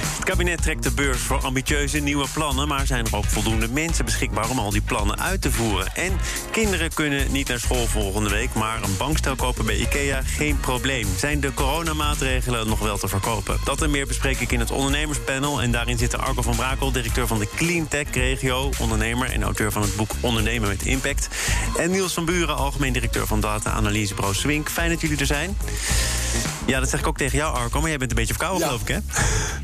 Het kabinet trekt de beurs voor ambitieuze nieuwe plannen... maar zijn er ook voldoende mensen beschikbaar om al die plannen uit te voeren. En kinderen kunnen niet naar school volgende week... maar een bankstel kopen bij IKEA geen probleem. Zijn de coronamaatregelen nog wel te verkopen? Dat en meer bespreek ik in het ondernemerspanel. En daarin zitten Arco van Brakel, directeur van de Cleantech Regio... ondernemer en auteur van het boek Ondernemen met Impact. En Niels van Buren, algemeen directeur van data-analysebureau Swink. Fijn dat jullie er zijn. Ja, dat zeg ik ook tegen jou, Arco, maar jij bent een beetje verkouden, Ja. geloof ik, hè?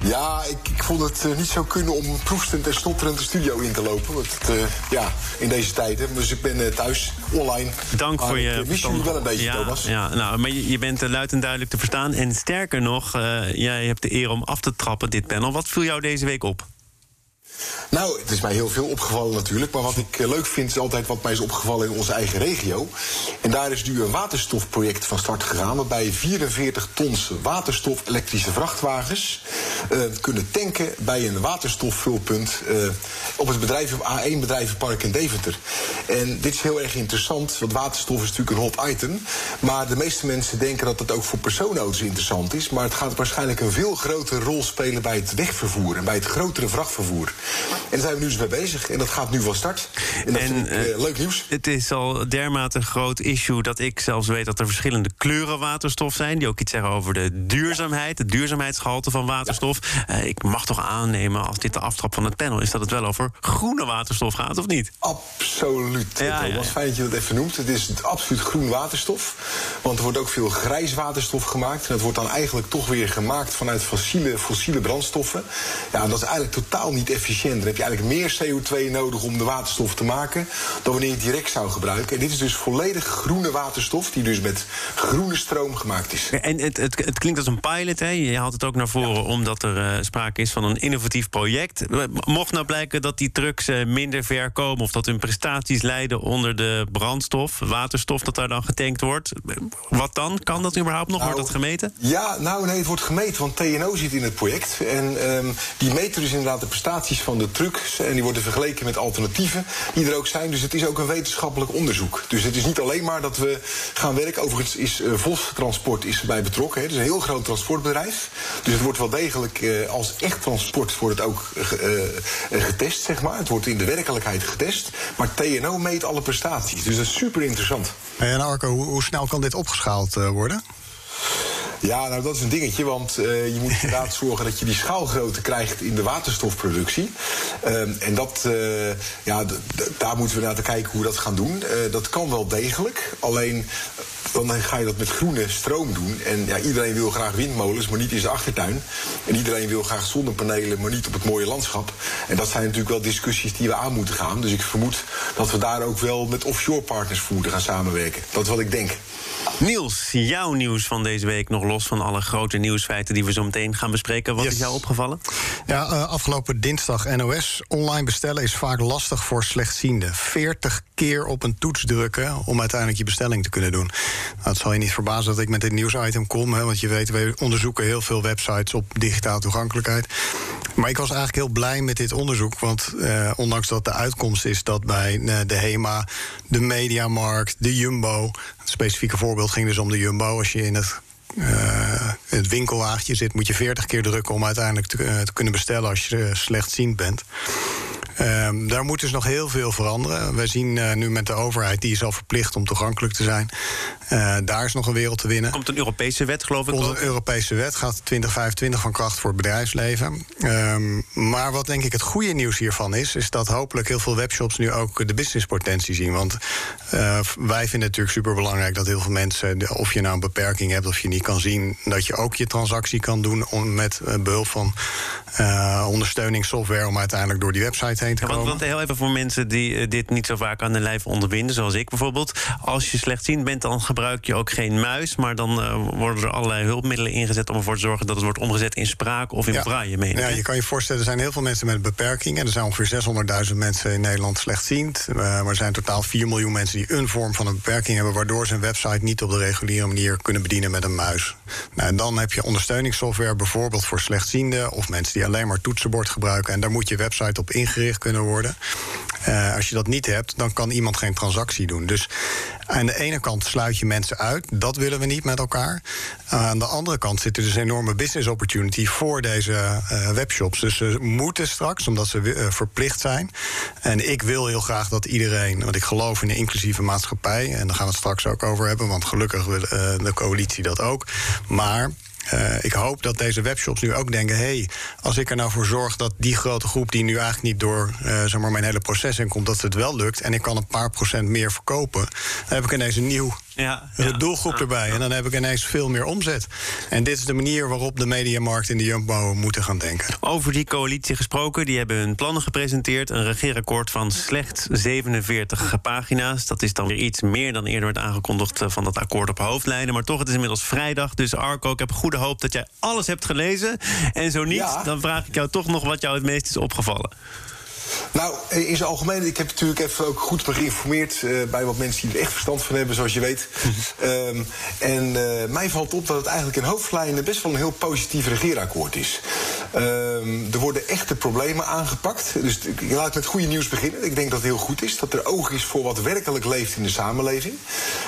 Ja, ik, ik vond het eh, niet zo kunnen om proestend en stotterend de studio in te lopen. Want het, eh, ja, in deze tijden. Dus ik ben eh, thuis, online. Dank Maar voor ik, je mis verstand. jullie wel een beetje, ja, Thomas. Ja, nou, maar je, je bent luid en duidelijk te verstaan. En sterker nog, jij hebt de eer om af te trappen, dit panel. Wat viel jou deze week op? Nou, het is mij heel veel opgevallen natuurlijk. Maar wat ik eh, leuk vind is altijd wat mij is opgevallen in onze eigen regio. En daar is nu een waterstofproject van start gegaan. Waarbij 44 tons waterstof elektrische vrachtwagens eh, kunnen tanken bij een waterstofvulpunt eh, op het bedrijf, A1 bedrijvenpark in Deventer. En dit is heel erg interessant, want waterstof is natuurlijk een hot item. Maar de meeste mensen denken dat het ook voor personenauto's interessant is. Maar het gaat waarschijnlijk een veel grotere rol spelen bij het wegvervoer en bij het grotere vrachtvervoer. En daar zijn we nu dus mee bezig. En dat gaat nu van start. En dat En, vind ik eh, eh, leuk nieuws. Het is al dermate een groot issue dat ik zelfs weet dat er verschillende kleuren waterstof zijn. Die ook iets zeggen over de duurzaamheid, het duurzaamheidsgehalte van waterstof. Eh, ik mag toch aannemen, als dit de aftrap van het panel is, dat het wel over groene waterstof gaat, of niet? Absoluut. Ja, Ja. Fijn dat je dat even noemt. Het is absoluut groen waterstof. Want er wordt ook veel grijs waterstof gemaakt. En dat wordt dan eigenlijk toch weer gemaakt vanuit fossiele, fossiele brandstoffen. Ja, dat is eigenlijk totaal niet efficiënt. Dan heb je eigenlijk meer CO2 nodig om de waterstof te maken... dan wanneer je het direct zou gebruiken. En dit is dus volledig groene waterstof... die dus met groene stroom gemaakt is. En het, het, het klinkt als een pilot, hè? je haalt het ook naar voren omdat er eh, sprake is van een innovatief project. Mocht nou blijken dat die trucks eh, minder ver komen of dat hun prestaties lijden onder de brandstof, waterstof dat daar dan getankt wordt, wat dan? Kan dat überhaupt nog? Nou, wordt dat gemeten? Ja, nou nee, het wordt gemeten, want TNO zit in het project. En ehm, die meten dus inderdaad de prestaties van de trucks. En die worden vergeleken met alternatieven die er ook zijn. Dus het is ook een wetenschappelijk onderzoek. Dus het is niet alleen maar dat we gaan werken. Overigens is eh, Vos Transport is erbij betrokken. Hè. Het is een heel groot transportbedrijf. Dus het wordt wel degelijk eh, als echt transport wordt het ook eh, getest, zeg maar. Het wordt in de werkelijkheid getest. Maar TNO meet alle prestaties. Dus dat is super interessant. En Arco, hoe, snel kan dit opgeschaald worden? Ja, nou dat is een dingetje, want eh, je moet inderdaad zorgen dat je die schaalgrootte krijgt in de waterstofproductie. Ehm, en dat, eh, ja, daar moeten we naar te kijken hoe we dat gaan doen. Eh, dat kan wel degelijk, alleen dan ga je dat met groene stroom doen. En ja, iedereen wil graag windmolens, maar niet in zijn achtertuin. En iedereen wil graag zonnepanelen, maar niet op het mooie landschap. En dat zijn natuurlijk wel discussies die we aan moeten gaan. Dus ik vermoed dat we daar ook wel met offshore partners voor moeten gaan samenwerken. Dat is wat ik denk. Niels, jouw nieuws van deze week, nog los van alle grote nieuwsfeiten die we zo meteen gaan bespreken. Wat Yes. is jou opgevallen? Ja, eh, afgelopen dinsdag NOS. Online bestellen is vaak lastig voor slechtzienden. 40 keer op een toets drukken om uiteindelijk je bestelling te kunnen doen. Nou, het zal je niet verbazen dat ik met dit nieuwsitem kom. Hè, want je weet, we onderzoeken heel veel websites op digitale toegankelijkheid. Maar ik was eigenlijk heel blij met dit onderzoek. Want eh, ondanks dat de uitkomst is dat bij eh, de HEMA, de Mediamarkt, de Jumbo. Het specifieke voorbeeld ging dus om de Jumbo. Als je in het het winkelwagentje zit, moet je 40 keer drukken om uiteindelijk te, eh, te kunnen bestellen als je eh, slechtziend bent. Ehm, daar moet dus nog heel veel veranderen. Wij zien eh, nu met de overheid, die is al verplicht om toegankelijk te zijn. Eh, daar is nog een wereld te winnen. Komt een Europese wet, geloof ik. Onze ook? Europese wet gaat 2025 van kracht voor het bedrijfsleven. Ehm, maar wat denk ik het goede nieuws hiervan is, is dat hopelijk heel veel webshops nu ook de businesspotentie zien. Want eh, wij vinden het natuurlijk super belangrijk dat heel veel mensen, of je nou een beperking hebt of je niet kan zien, dat je ook je transactie kan doen om, met eh, behulp van ondersteuningssoftware om uiteindelijk door die website heen bijeen te Ja, want, komen. want heel even voor mensen die eh, dit niet zo vaak aan de lijf ondervinden, zoals ik bijvoorbeeld. Als je slechtziend bent, dan gebruik je ook geen muis. Maar dan eh, worden er allerlei hulpmiddelen ingezet om ervoor te zorgen dat het wordt omgezet in spraak of in Ja. meen ik, Ja, je kan je voorstellen, er zijn heel veel mensen met beperkingen. Er zijn ongeveer 600.000 mensen in Nederland slechtziend. Eh, maar er zijn totaal 4 miljoen mensen die een vorm van een beperking hebben... waardoor ze een website niet op de reguliere manier kunnen bedienen met een muis. Nou, en dan heb je ondersteuningssoftware bijvoorbeeld voor slechtzienden... of mensen die alleen maar toetsenbord gebruiken. En daar moet je website op ingericht kunnen worden. Eh, als je dat niet hebt, dan kan iemand geen transactie doen. Dus aan de ene kant sluit je mensen uit. Dat willen we niet met elkaar. aan de andere kant zit er dus een enorme business opportunity voor deze eh, webshops. Dus ze moeten straks, omdat ze eh, verplicht zijn. En ik wil heel graag dat iedereen, want ik geloof in een inclusieve maatschappij. En daar gaan we het straks ook over hebben, want gelukkig wil de coalitie dat ook. Maar. Eh, ik hoop dat deze webshops nu ook denken: hé, hey, als ik er nou voor zorg dat die grote groep die nu eigenlijk niet door eh, zeg maar mijn hele proces in komt, dat het wel lukt en ik kan een paar procent meer verkopen, dan heb ik ineens een nieuw Ja, doelgroep erbij. En dan heb ik ineens veel meer omzet. En dit is de manier waarop de mediamarkt in de Jumbo moeten gaan denken. Over die coalitie gesproken, die hebben hun plannen gepresenteerd. Een regeerakkoord van slechts 47 pagina's. Dat is dan weer iets meer dan eerder werd aangekondigd eh, van dat akkoord op hoofdlijnen. Maar toch, het is inmiddels vrijdag. Dus Arco, ik heb goede hoop dat jij alles hebt gelezen. En zo niet, Ja. dan vraag ik jou toch nog wat jou het meest is opgevallen. Nou, in zijn algemeen, ik heb natuurlijk even ook goed me geïnformeerd eh, bij wat mensen die er echt verstand van hebben, zoals je weet. Ehm, en eh, mij valt op dat het eigenlijk in hoofdlijnen best wel een heel positief regeerakkoord is. Ehm, er worden echte problemen aangepakt. Dus ik laat met goede nieuws beginnen. Ik denk dat het heel goed is dat er oog is voor wat werkelijk leeft in de samenleving.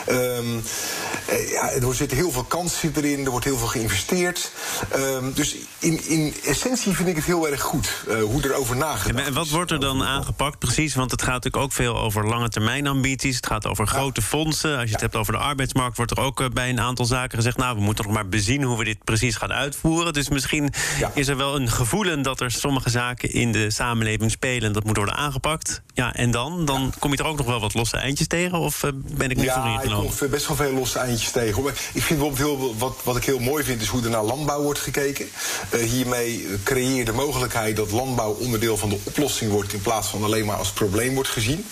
Ehm, eh, ja, er zitten heel veel kansen erin, er wordt heel veel geïnvesteerd. Ehm, dus in, in essentie vind ik het heel erg goed eh, hoe er over nagedacht En wat wordt er dan aangepakt precies? Want het gaat natuurlijk ook veel over lange termijn ambities. Het gaat over grote fondsen. Als je het hebt over de arbeidsmarkt, wordt er ook eh, bij een aantal zaken gezegd: Nou, we moeten nog maar bezien hoe we dit precies gaan uitvoeren. Dus misschien Ja. is er wel een gevoelen dat er sommige zaken in de samenleving spelen. en Dat moet worden aangepakt. Ja, en dan? Dan kom je er ook nog wel wat losse eindjes tegen? Of eh, ben ik nu ja, voor ik ingenomen? kom best wel veel losse eindjes tegen. Ik vind bijvoorbeeld heel, wat, wat ik heel mooi vind, is hoe er naar landbouw wordt gekeken. Eh, hiermee creëer je de mogelijkheid dat landbouw onderdeel van de oplossing wordt... in plaats van alleen maar als probleem wordt gezien.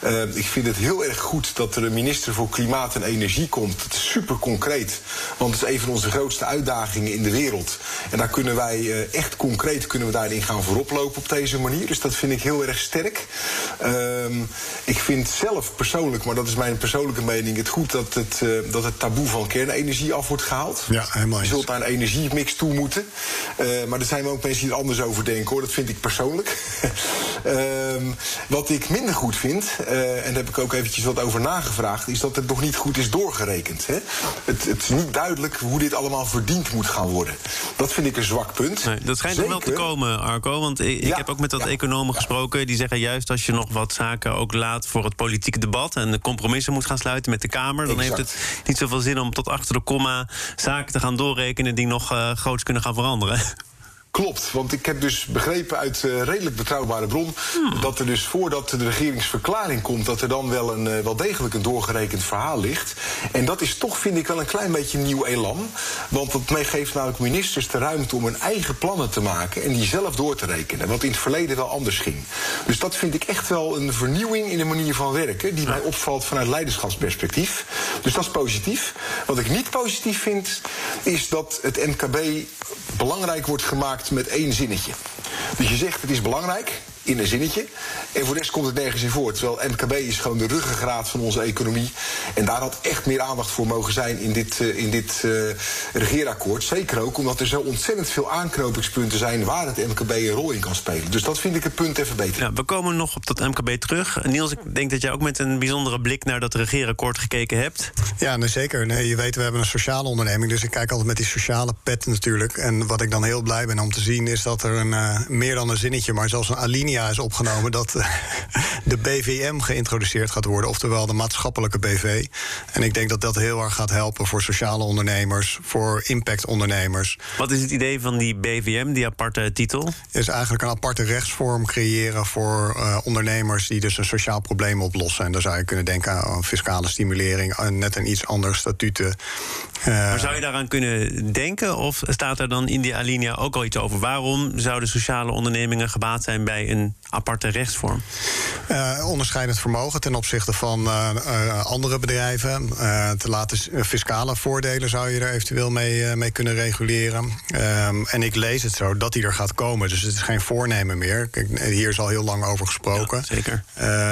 Eh, ik vind het heel erg goed dat er een minister voor Klimaat en Energie komt. Dat is super concreet, want het is een van onze grootste uitdagingen in de wereld. En daar kunnen wij eh, echt concreet kunnen we daarin gaan vooroplopen op deze manier. Dus dat vind ik heel erg sterk. Ehm, ik vind zelf persoonlijk, maar dat is mijn persoonlijke mening... het goed dat het, eh, dat het taboe van kernenergie af wordt gehaald. Ja, helemaal Je zult naar een energiemix toe moeten. Eh, maar er zijn ook mensen die er anders over denken, hoor. Dat vind ik persoonlijk. Ehm, wat ik minder goed vind, eh, en daar heb ik ook eventjes wat over nagevraagd... is dat het nog niet goed is doorgerekend. Hè? Het, het is niet duidelijk hoe dit allemaal verdiend moet gaan worden. Dat vind ik een zwak punt. Nee, dat schijnt nog wel te komen, Arco. Want ik, ik Ja, heb ook met wat ja, economen ja. gesproken. Die zeggen juist als je nog wat zaken ook laat voor het politieke debat. en de compromissen moet gaan sluiten met de Kamer. dan Exact. heeft het niet zoveel zin om tot achter de komma zaken te gaan doorrekenen. die nog eh, groots kunnen gaan veranderen. Klopt, want ik heb dus begrepen uit eh, redelijk betrouwbare bron... Hmm. dat er dus voordat de regeringsverklaring komt... dat er dan wel, een, eh, wel degelijk een doorgerekend verhaal ligt. En dat is toch, vind ik, wel een klein beetje nieuw elan. Want dat mee geeft namelijk ministers de ruimte om hun eigen plannen te maken... en die zelf door te rekenen, wat in het verleden wel anders ging. Dus dat vind ik echt wel een vernieuwing in de manier van werken... die mij opvalt vanuit leiderschapsperspectief. Dus dat is positief. Wat ik niet positief vind, is dat het MKB belangrijk wordt gemaakt met één zinnetje. Dus je zegt het is belangrijk in een zinnetje. En voor de rest komt het nergens in voor. Terwijl MKB is gewoon de ruggengraat van onze economie. En daar had echt meer aandacht voor mogen zijn in dit, eh, in dit eh, regeerakkoord. Zeker ook omdat er zo ontzettend veel aanknopingspunten zijn waar het MKB een rol in kan spelen. Dus dat vind ik het punt even beter. Ja, we komen nog op dat MKB terug. Niels, ik denk dat jij ook met een bijzondere blik naar dat regeerakkoord gekeken hebt. Ja, nee, zeker. Nee, je weet, we hebben een sociale onderneming. Dus ik kijk altijd met die sociale pet natuurlijk. En wat ik dan heel blij ben om te zien... is dat er een, eh, meer dan een zinnetje, maar zelfs een alinea is opgenomen... dat eh, de BVM geïntroduceerd gaat worden. Oftewel de maatschappelijke BV. En ik denk dat dat heel erg gaat helpen voor sociale ondernemers... voor impactondernemers. Wat is het idee van die BVM, die aparte titel? is eigenlijk een aparte rechtsvorm creëren voor eh, ondernemers die dus een sociaal probleem oplossen. En daar zou je kunnen denken aan fiscale stimulering, aan net een iets andere statuten. Eh, Maar zou je daaraan kunnen denken? Of staat er dan in die alinea ook al iets over? Waarom zouden sociale ondernemingen gebaat zijn bij een een aparte rechtsvorm? Uh, onderscheidend vermogen ten opzichte van uh, uh, andere bedrijven. te laten fiscale voordelen zou je er eventueel mee, mee kunnen reguleren. Um, en ik lees het zo dat die er gaat komen. Dus het is geen voornemen meer. Kijk, hier is al heel lang over gesproken. Ja, zeker.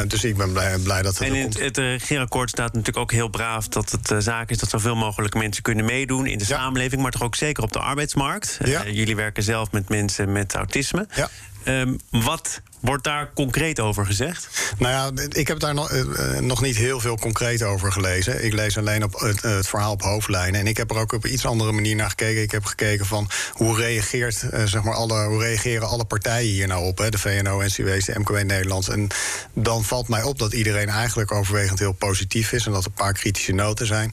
dus ik ben blij, blij dat het En er in komt. het, het regeerakkoord staat natuurlijk ook heel braaf dat het zaak is dat zoveel mogelijk mensen kunnen meedoen in de Ja. samenleving, maar toch ook zeker op de arbeidsmarkt. Ja. Eh, jullie werken zelf met mensen met autisme. Ja. Ehm, wat wordt daar concreet over gezegd? Nou ja, ik heb daar nog, eh, eh, nog niet heel veel concreet over gelezen. Ik lees alleen op het, het verhaal op hoofdlijnen. En ik heb er ook op iets andere manier naar gekeken. Ik heb gekeken van hoe, reageert, eh, zeg maar alle, hoe reageren alle partijen hier nou op. Hè? De VNO, NCW's, de MKW Nederlands. En dan valt mij op dat iedereen eigenlijk overwegend heel positief is. En dat er een paar kritische noten zijn.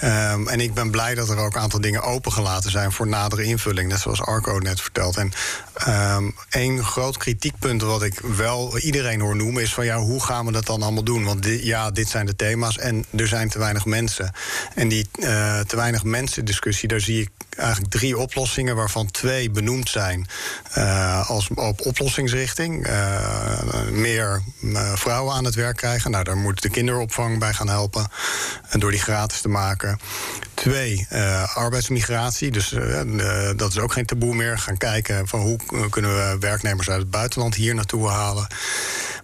Ehm, en ik ben blij dat er ook een aantal dingen opengelaten zijn voor nadere invulling. Net zoals Arco net vertelt. En ehm één groot kritiekpunt wat ik wel iedereen hoor noemen is van ja, hoe gaan we dat dan allemaal doen? Want ja, dit zijn de thema's en er zijn te weinig mensen. En die eh, te weinig mensen discussie, daar zie ik eigenlijk drie oplossingen, waarvan twee benoemd zijn eh, als op oplossingsrichting. Eh, meer eh, vrouwen aan het werk krijgen. Nou, daar moet de kinderopvang bij gaan helpen. En door die gratis te maken. Twee, arbeidsmigratie. Dus dat is ook geen taboe meer. Gaan kijken van hoe kunnen we werknemers uit het buitenland hier naartoe halen.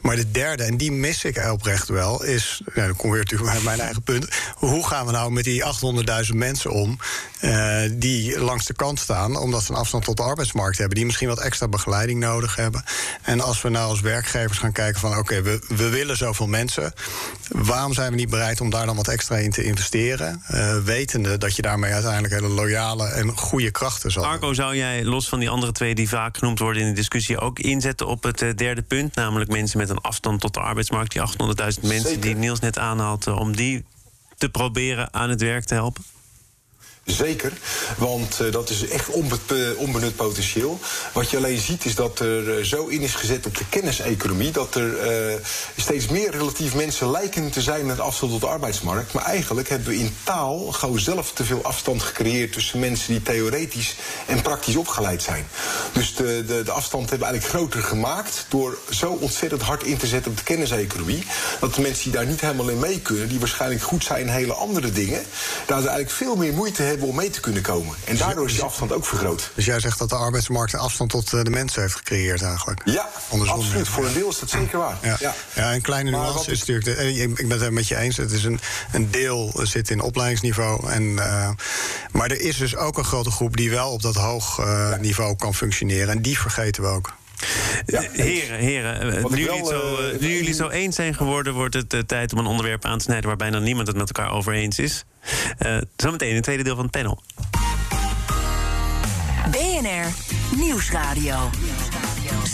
Maar de derde, en die mis ik oprecht wel, is. Ja, dan kom weer natuurlijk bij mijn eigen punt. Hoe gaan we nou met die 800.000 mensen om. eh, die langs de kant staan, omdat ze een afstand tot de arbeidsmarkt hebben. die misschien wat extra begeleiding nodig hebben. En als we nou als werkgevers gaan kijken van. oké, we, we willen zoveel mensen. Waarom zijn we niet bereid om daar dan wat extra in te investeren? eh, wetende dat je daarmee uiteindelijk hele loyale en goede krachten zal. Arco, zou jij los van die andere twee die vaak genoemd worden in de discussie ook inzetten op het eh, derde punt, namelijk mensen met een afstand tot de arbeidsmarkt, die 800.000 mensen Zeker. die Niels net aanhaalt, om die te proberen aan het werk te helpen? Zeker, want eh, dat is echt eh, onbenut potentieel. Wat je alleen ziet is dat er eh, zo in is gezet op de kenniseconomie... dat er steeds meer relatief mensen lijken te zijn met afstand tot de arbeidsmarkt. Maar eigenlijk hebben we in taal gewoon zelf te veel afstand gecreëerd... tussen mensen die theoretisch en praktisch opgeleid zijn. Dus de, de, de afstand hebben we eigenlijk groter gemaakt... door zo ontzettend hard in te zetten op de kenniseconomie... dat de mensen die daar niet helemaal in mee kunnen... die waarschijnlijk goed zijn in hele andere dingen... daar ze eigenlijk veel meer moeite hebben om mee te kunnen komen. En daardoor is die afstand ook vergroot. Dus jij zegt dat de arbeidsmarkt een afstand tot eh, de mensen heeft gecreëerd eigenlijk? Ja, Andersom, absoluut. Voor een deel is dat zeker waar. Ja. Ja. een kleine nuance wat is natuurlijk... De, eh, ik ben het met je eens, het is een, een deel zit in opleidingsniveau. En, eh, maar er is dus ook een grote groep die wel op dat hoog niveau kan functioneren. En die vergeten we ook. Ja, Eh, heren, heren eh, Wat nu, ik jullie het wel, zo, eh, nu jullie zo eens zijn geworden, wordt het eh, tijd om een onderwerp aan te snijden waar bijna niemand het met elkaar over eens is. Eh, zometeen in het tweede deel van het panel. BNR Nieuwsradio.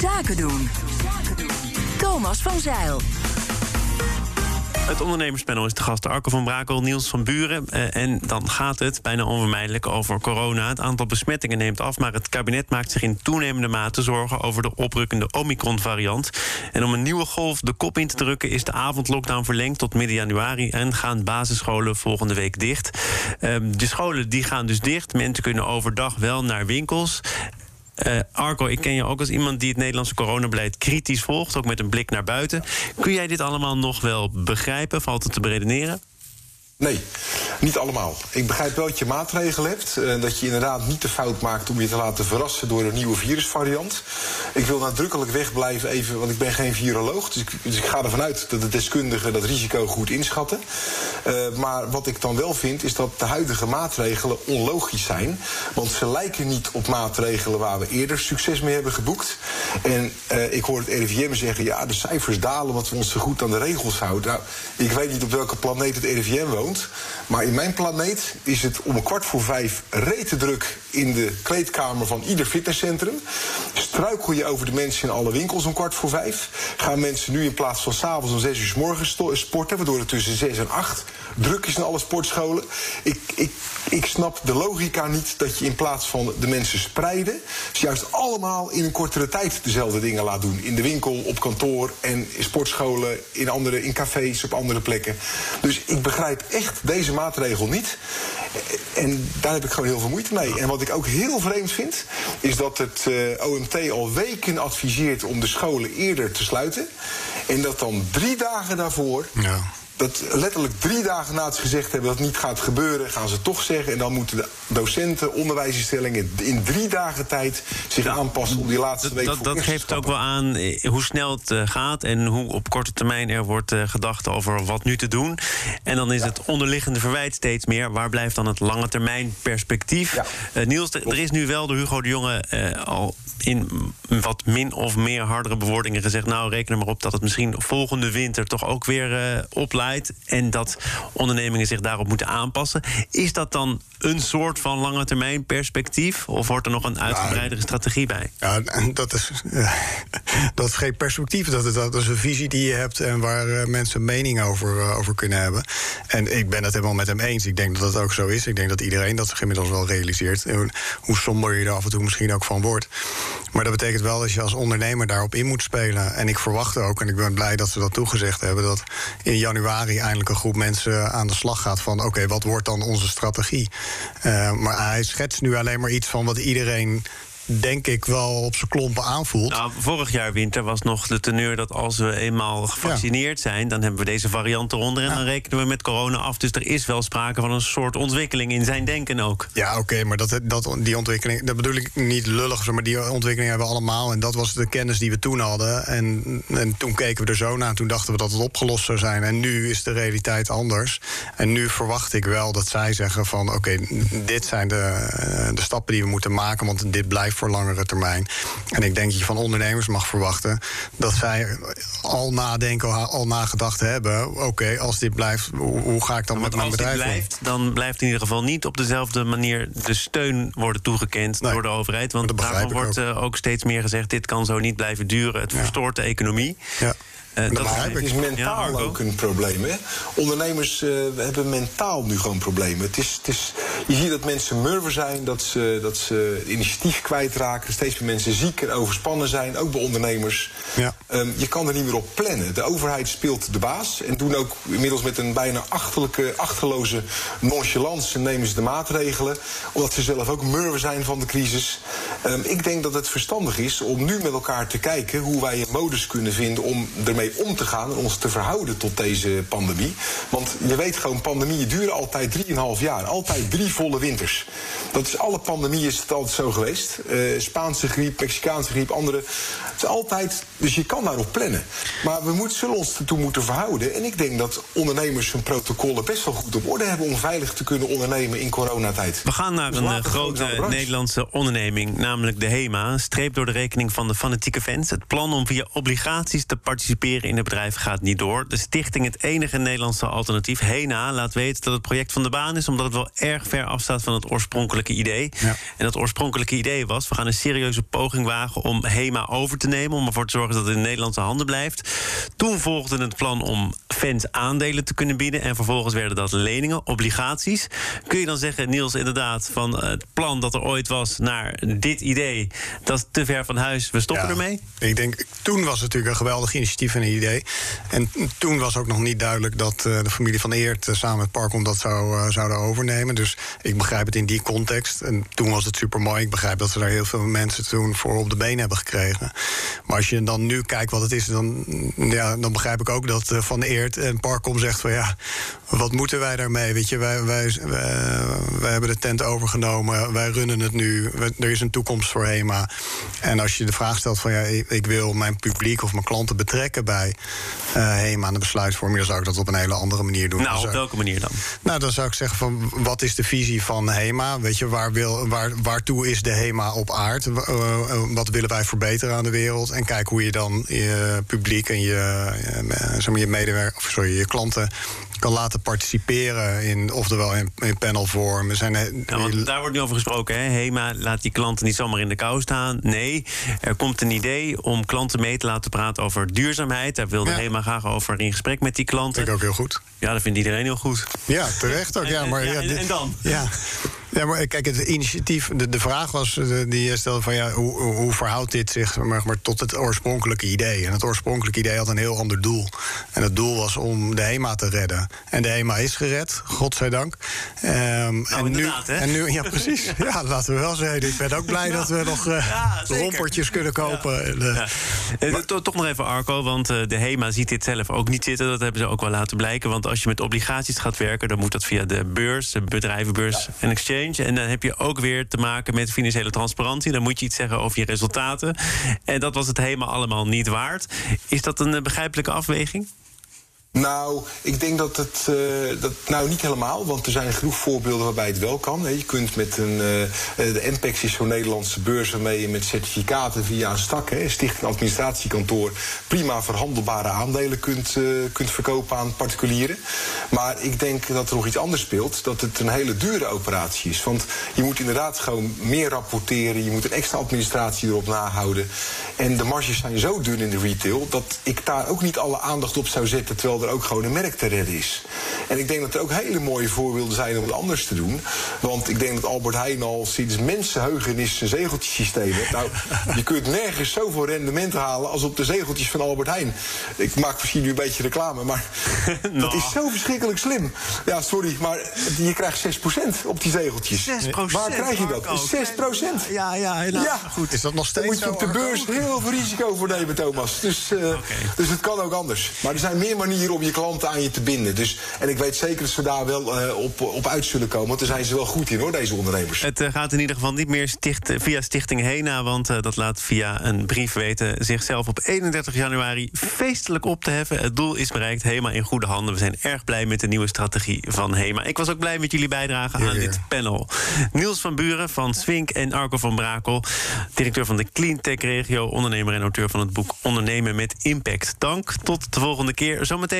Zaken doen. Thomas van Zeil. Het ondernemerspanel is de gast Arco van Brakel, Niels van Buren. Eh, en dan gaat het bijna onvermijdelijk over corona. Het aantal besmettingen neemt af, maar het kabinet maakt zich in toenemende mate zorgen over de oprukkende Omicron-variant. En om een nieuwe golf de kop in te drukken, is de avondlockdown verlengd tot midden januari en gaan basisscholen volgende week dicht. Ehm, de scholen die gaan dus dicht. Mensen kunnen overdag wel naar winkels. Eh, Arco, ik ken je ook als iemand die het Nederlandse coronabeleid kritisch volgt, ook met een blik naar buiten. Kun jij dit allemaal nog wel begrijpen? Valt het te beredeneren? Nee, niet allemaal. Ik begrijp wel dat je maatregelen hebt. eh, dat je inderdaad niet de fout maakt om je te laten verrassen door een nieuwe virusvariant. Ik wil nadrukkelijk wegblijven even, want ik ben geen viroloog. Dus ik, dus ga ervan uit dat de deskundigen dat risico goed inschatten. Eh, maar wat ik dan wel vind, is dat de huidige maatregelen onlogisch zijn. Want ze lijken niet op maatregelen waar we eerder succes mee hebben geboekt. En eh, ik hoor het RIVM zeggen, ja, de cijfers dalen omdat we ons zo goed aan de regels houden. Nou, ik weet niet op welke planeet het RIVM woont. Maar in mijn planeet is het om een kwart voor vijf rete druk in de kleedkamer van ieder fitnesscentrum. Struikel je over de mensen in alle winkels om kwart voor vijf. Gaan mensen nu in plaats van s'avonds om zes uur 's morgens sporten, waardoor het tussen zes en acht druk is in alle sportscholen. Ik, ik, ik snap de logica niet dat je in plaats van de mensen spreiden, ze juist allemaal in een kortere tijd dezelfde dingen laat doen. In de winkel, op kantoor en in sportscholen, in, andere, in cafés, op andere plekken. Dus ik begrijp echt deze maatregel niet. En daar heb ik gewoon heel veel moeite mee. En wat ik ook heel vreemd vind, is dat het uh, OMT al weken adviseert om de scholen eerder te sluiten. En dat dan drie dagen daarvoor ja dat letterlijk drie dagen na het gezegd hebben dat het niet gaat gebeuren, gaan ze toch zeggen. En dan moeten de docenten, onderwijsinstellingen in drie dagen tijd zich aanpassen om die laatste week Dat, dat geeft ook wel aan eh, hoe snel het eh, gaat en hoe op korte termijn er wordt uh, gedacht over wat nu te doen. En dan is het onderliggende verwijt steeds meer. Waar blijft dan het lange termijn perspectief? Ja. Niels, er is nu wel door Hugo de Jonge al in wat min of meer hardere bewoordingen gezegd... nou, reken er maar op dat het misschien volgende winter toch ook weer uh, en dat ondernemingen zich daarop moeten aanpassen. Is dat dan een soort van lange termijn perspectief? Of wordt er nog een uitgebreidere strategie bij? Ja, dat is, dat is geen perspectief. Dat is, dat is een visie die je hebt en waar uh, mensen mening over, uh, over kunnen hebben. En ik ben het helemaal met hem eens. Ik denk dat dat ook zo is. Ik denk dat iedereen dat zich inmiddels wel realiseert. Hoe somber je er af en toe misschien ook van wordt. Maar dat betekent wel dat je als ondernemer daarop in moet spelen. En ik verwacht ook, en ik ben blij dat ze dat toegezegd hebben, dat in januari eindelijk een groep mensen aan de slag gaat van: oké, wat wordt dan onze strategie? Uh, maar hij schetst nu alleen maar iets van wat iedereen denk ik wel op zijn klompen aanvoelt. Nou, vorig jaar winter was nog de teneur dat als we eenmaal gevaccineerd zijn, dan hebben we deze variant eronder en dan rekenen we met corona af. Dus er is wel sprake van een soort ontwikkeling in zijn denken ook. Ja, oké, maar dat, dat, die ontwikkeling, dat bedoel ik niet lullig, maar die ontwikkeling hebben we allemaal. En dat was de kennis die we toen hadden. En, en toen keken we er zo naar en toen dachten we dat het opgelost zou zijn. En nu is de realiteit anders. En nu verwacht ik wel dat zij zeggen van oké, dit zijn de, de stappen die we moeten maken, want dit blijft voor langere termijn. En ik denk dat je van ondernemers mag verwachten dat zij al nadenken, al nagedacht hebben. Oké, als dit blijft, hoe, ga ik dan met mijn bedrijf? Als dit blijft, dan blijft in ieder geval niet op dezelfde manier de steun worden toegekend door de overheid. Want daarvan wordt ook. Eh, ook steeds meer gezegd: dit kan zo niet blijven duren. Het verstoort de economie. Ja. Uh, dat het is mentaal ook een probleem. Hè? Ondernemers uh, hebben mentaal nu gewoon problemen. Het is, het is, je ziet dat mensen murven zijn, dat ze, dat ze initiatief kwijtraken. Steeds meer mensen ziek en overspannen zijn, ook bij ondernemers. Ja. Um, je kan er niet meer op plannen. De overheid speelt de baas en doen ook inmiddels met een bijna achterlijke, achterloze nonchalance nemen ze de maatregelen. Omdat ze zelf ook murven zijn van de crisis. Um, ik denk dat het verstandig is om nu met elkaar te kijken hoe wij een modus kunnen vinden om ermee om te gaan en ons te verhouden tot deze pandemie. Want je weet gewoon, pandemieën duren altijd 3,5 jaar. Altijd drie volle winters. Dat is alle pandemieën is het altijd zo geweest. Uh, Spaanse griep, Mexicaanse griep, andere. Het is altijd, dus je kan daarop plannen. Maar we moeten, zullen ons ertoe moeten verhouden. En ik denk dat ondernemers hun protocollen best wel goed op orde hebben om veilig te kunnen ondernemen in coronatijd. We gaan naar dus een eh, grote Nederlandse onderneming, namelijk de HEMA. Streep door de rekening van de fanatieke fans. Het plan om via obligaties te participeren in het bedrijf gaat niet door. De stichting, het enige Nederlandse alternatief, HENA, laat weten dat het project van de baan is, omdat het wel erg ver afstaat van het oorspronkelijke idee. Ja. En dat oorspronkelijke idee was: we gaan een serieuze poging wagen om HEMA over te nemen, om ervoor te zorgen dat het in Nederlandse handen blijft. Toen volgde het plan om fans aandelen te kunnen bieden, en vervolgens werden dat leningen, obligaties. Kun je dan zeggen, Niels, inderdaad, van het plan dat er ooit was naar dit idee, dat is te ver van huis, we stoppen ermee? Ik denk, toen was het natuurlijk een geweldig initiatief idee. En toen was ook nog niet duidelijk dat uh, de familie van Eert uh, samen met Parkom dat zou, uh, zouden overnemen. Dus ik begrijp het in die context. En toen was het super mooi. Ik begrijp dat ze daar heel veel mensen toen voor op de been hebben gekregen. Maar als je dan nu kijkt wat het is, dan, ja, dan begrijp ik ook dat Van Eert en Parkom zegt van ja, wat moeten wij daarmee? Weet je, wij, wij, wij, hebben de tent overgenomen, wij runnen het nu, er is een toekomst voor HEMA. En als je de vraag stelt van ja, ik wil mijn publiek of mijn klanten betrekken bij uh, HEMA aan de besluitvorming, dan zou ik dat op een hele andere manier doen. Nou, op welke manier dan? Nou, dan zou ik zeggen van wat is de visie van HEMA? Weet je, waar wil, waar, waartoe is de HEMA op aard? Uh, wat willen wij verbeteren aan de wereld? En kijk hoe je dan je publiek en je, je medewerkers, of sorry, je klanten kan laten participeren in, oftewel in, in panelvorm. Zijn, ja, daar wordt nu over gesproken. Hè? HEMA laat die klanten niet zomaar in de kou staan. Nee, er komt een idee om klanten mee te laten praten over duurzaamheid. Daar wilde ja. HEMA graag over in gesprek met die klanten. Vind ik ook heel goed. Ja, dat vindt iedereen heel goed. Ja, terecht ook. Ja, maar, ja, en, en, dan? Ja. Ja, maar kijk, het initiatief, de, de vraag was eh, die je stelde van ja, hoe, hoe verhoudt dit zich maar, maar, tot het oorspronkelijke idee? En het oorspronkelijke idee had een heel ander doel. En het doel was om de HEMA te redden. En de HEMA is gered, godzijdank. Um, nou, en, nu, hè? en nu, ja, precies. ja, laten we wel zeggen. Ik ben ook blij dat we nog uh, ja, rompertjes kunnen kopen. Uh, maar, toch nog even Arco, want uh, de HEMA ziet dit zelf ook niet zitten. Dat hebben ze ook wel laten blijken. Want als je met obligaties gaat werken, dan moet dat via de beurs, de bedrijvenbeurs en exchange. En dan heb je ook weer te maken met financiële transparantie. Dan moet je iets zeggen over je resultaten. En dat was het helemaal allemaal niet waard. Is dat een begrijpelijke afweging? Nou, ik denk dat het. Uh, dat, nou, niet helemaal, want er zijn genoeg voorbeelden waarbij het wel kan. Je kunt met een. Uh, de NPEX is zo'n Nederlandse beurs waarmee je met certificaten via een stak, hè, Stichting Administratiekantoor, prima verhandelbare aandelen kunt, kunt verkopen aan particulieren. Maar ik denk dat er nog iets anders speelt: dat het een hele dure operatie is. Want je moet inderdaad gewoon meer rapporteren, je moet een extra administratie erop nahouden. En de marges zijn zo dun in de retail dat ik daar ook niet alle aandacht op zou zetten. Terwijl er ook gewoon een merk te redden is. En ik denk dat er ook hele mooie voorbeelden zijn om het anders te doen. Want ik denk dat Albert Heijn al sinds mensenheugenis een zegeltjesysteem heeft. Nou, je kunt nergens zoveel rendement halen als op de zegeltjes van Albert Heijn. Ik maak misschien nu een beetje reclame, maar nou. dat is zo verschrikkelijk slim. Ja, sorry, maar je krijgt 6% op die zegeltjes. 6%? Waar krijg je dat? 6%. Ja, ja, helaas. ja. Goed, is dat nog steeds Daar moet je op de beurs heel veel risico voor nemen, Thomas. Dus, uh, okay. dus het kan ook anders. Maar er zijn meer manieren om je klanten aan je te binden. Dus, en ik weet zeker dat ze daar wel uh, op, op uit zullen komen. Want daar zijn ze wel goed in hoor, deze ondernemers. Het uh, gaat in ieder geval niet meer sticht, via Stichting Hena. Want uh, dat laat via een brief weten zichzelf op 31 januari feestelijk op te heffen. Het doel is bereikt. Hema in goede handen. We zijn erg blij met de nieuwe strategie van Hema. Ik was ook blij met jullie bijdrage aan dit panel. Niels van Buren van Swink en Arco van Brakel. Directeur van de Cleantech Regio. Ondernemer en auteur van het boek Ondernemen met Impact. Dank. Tot de volgende keer. Zometeen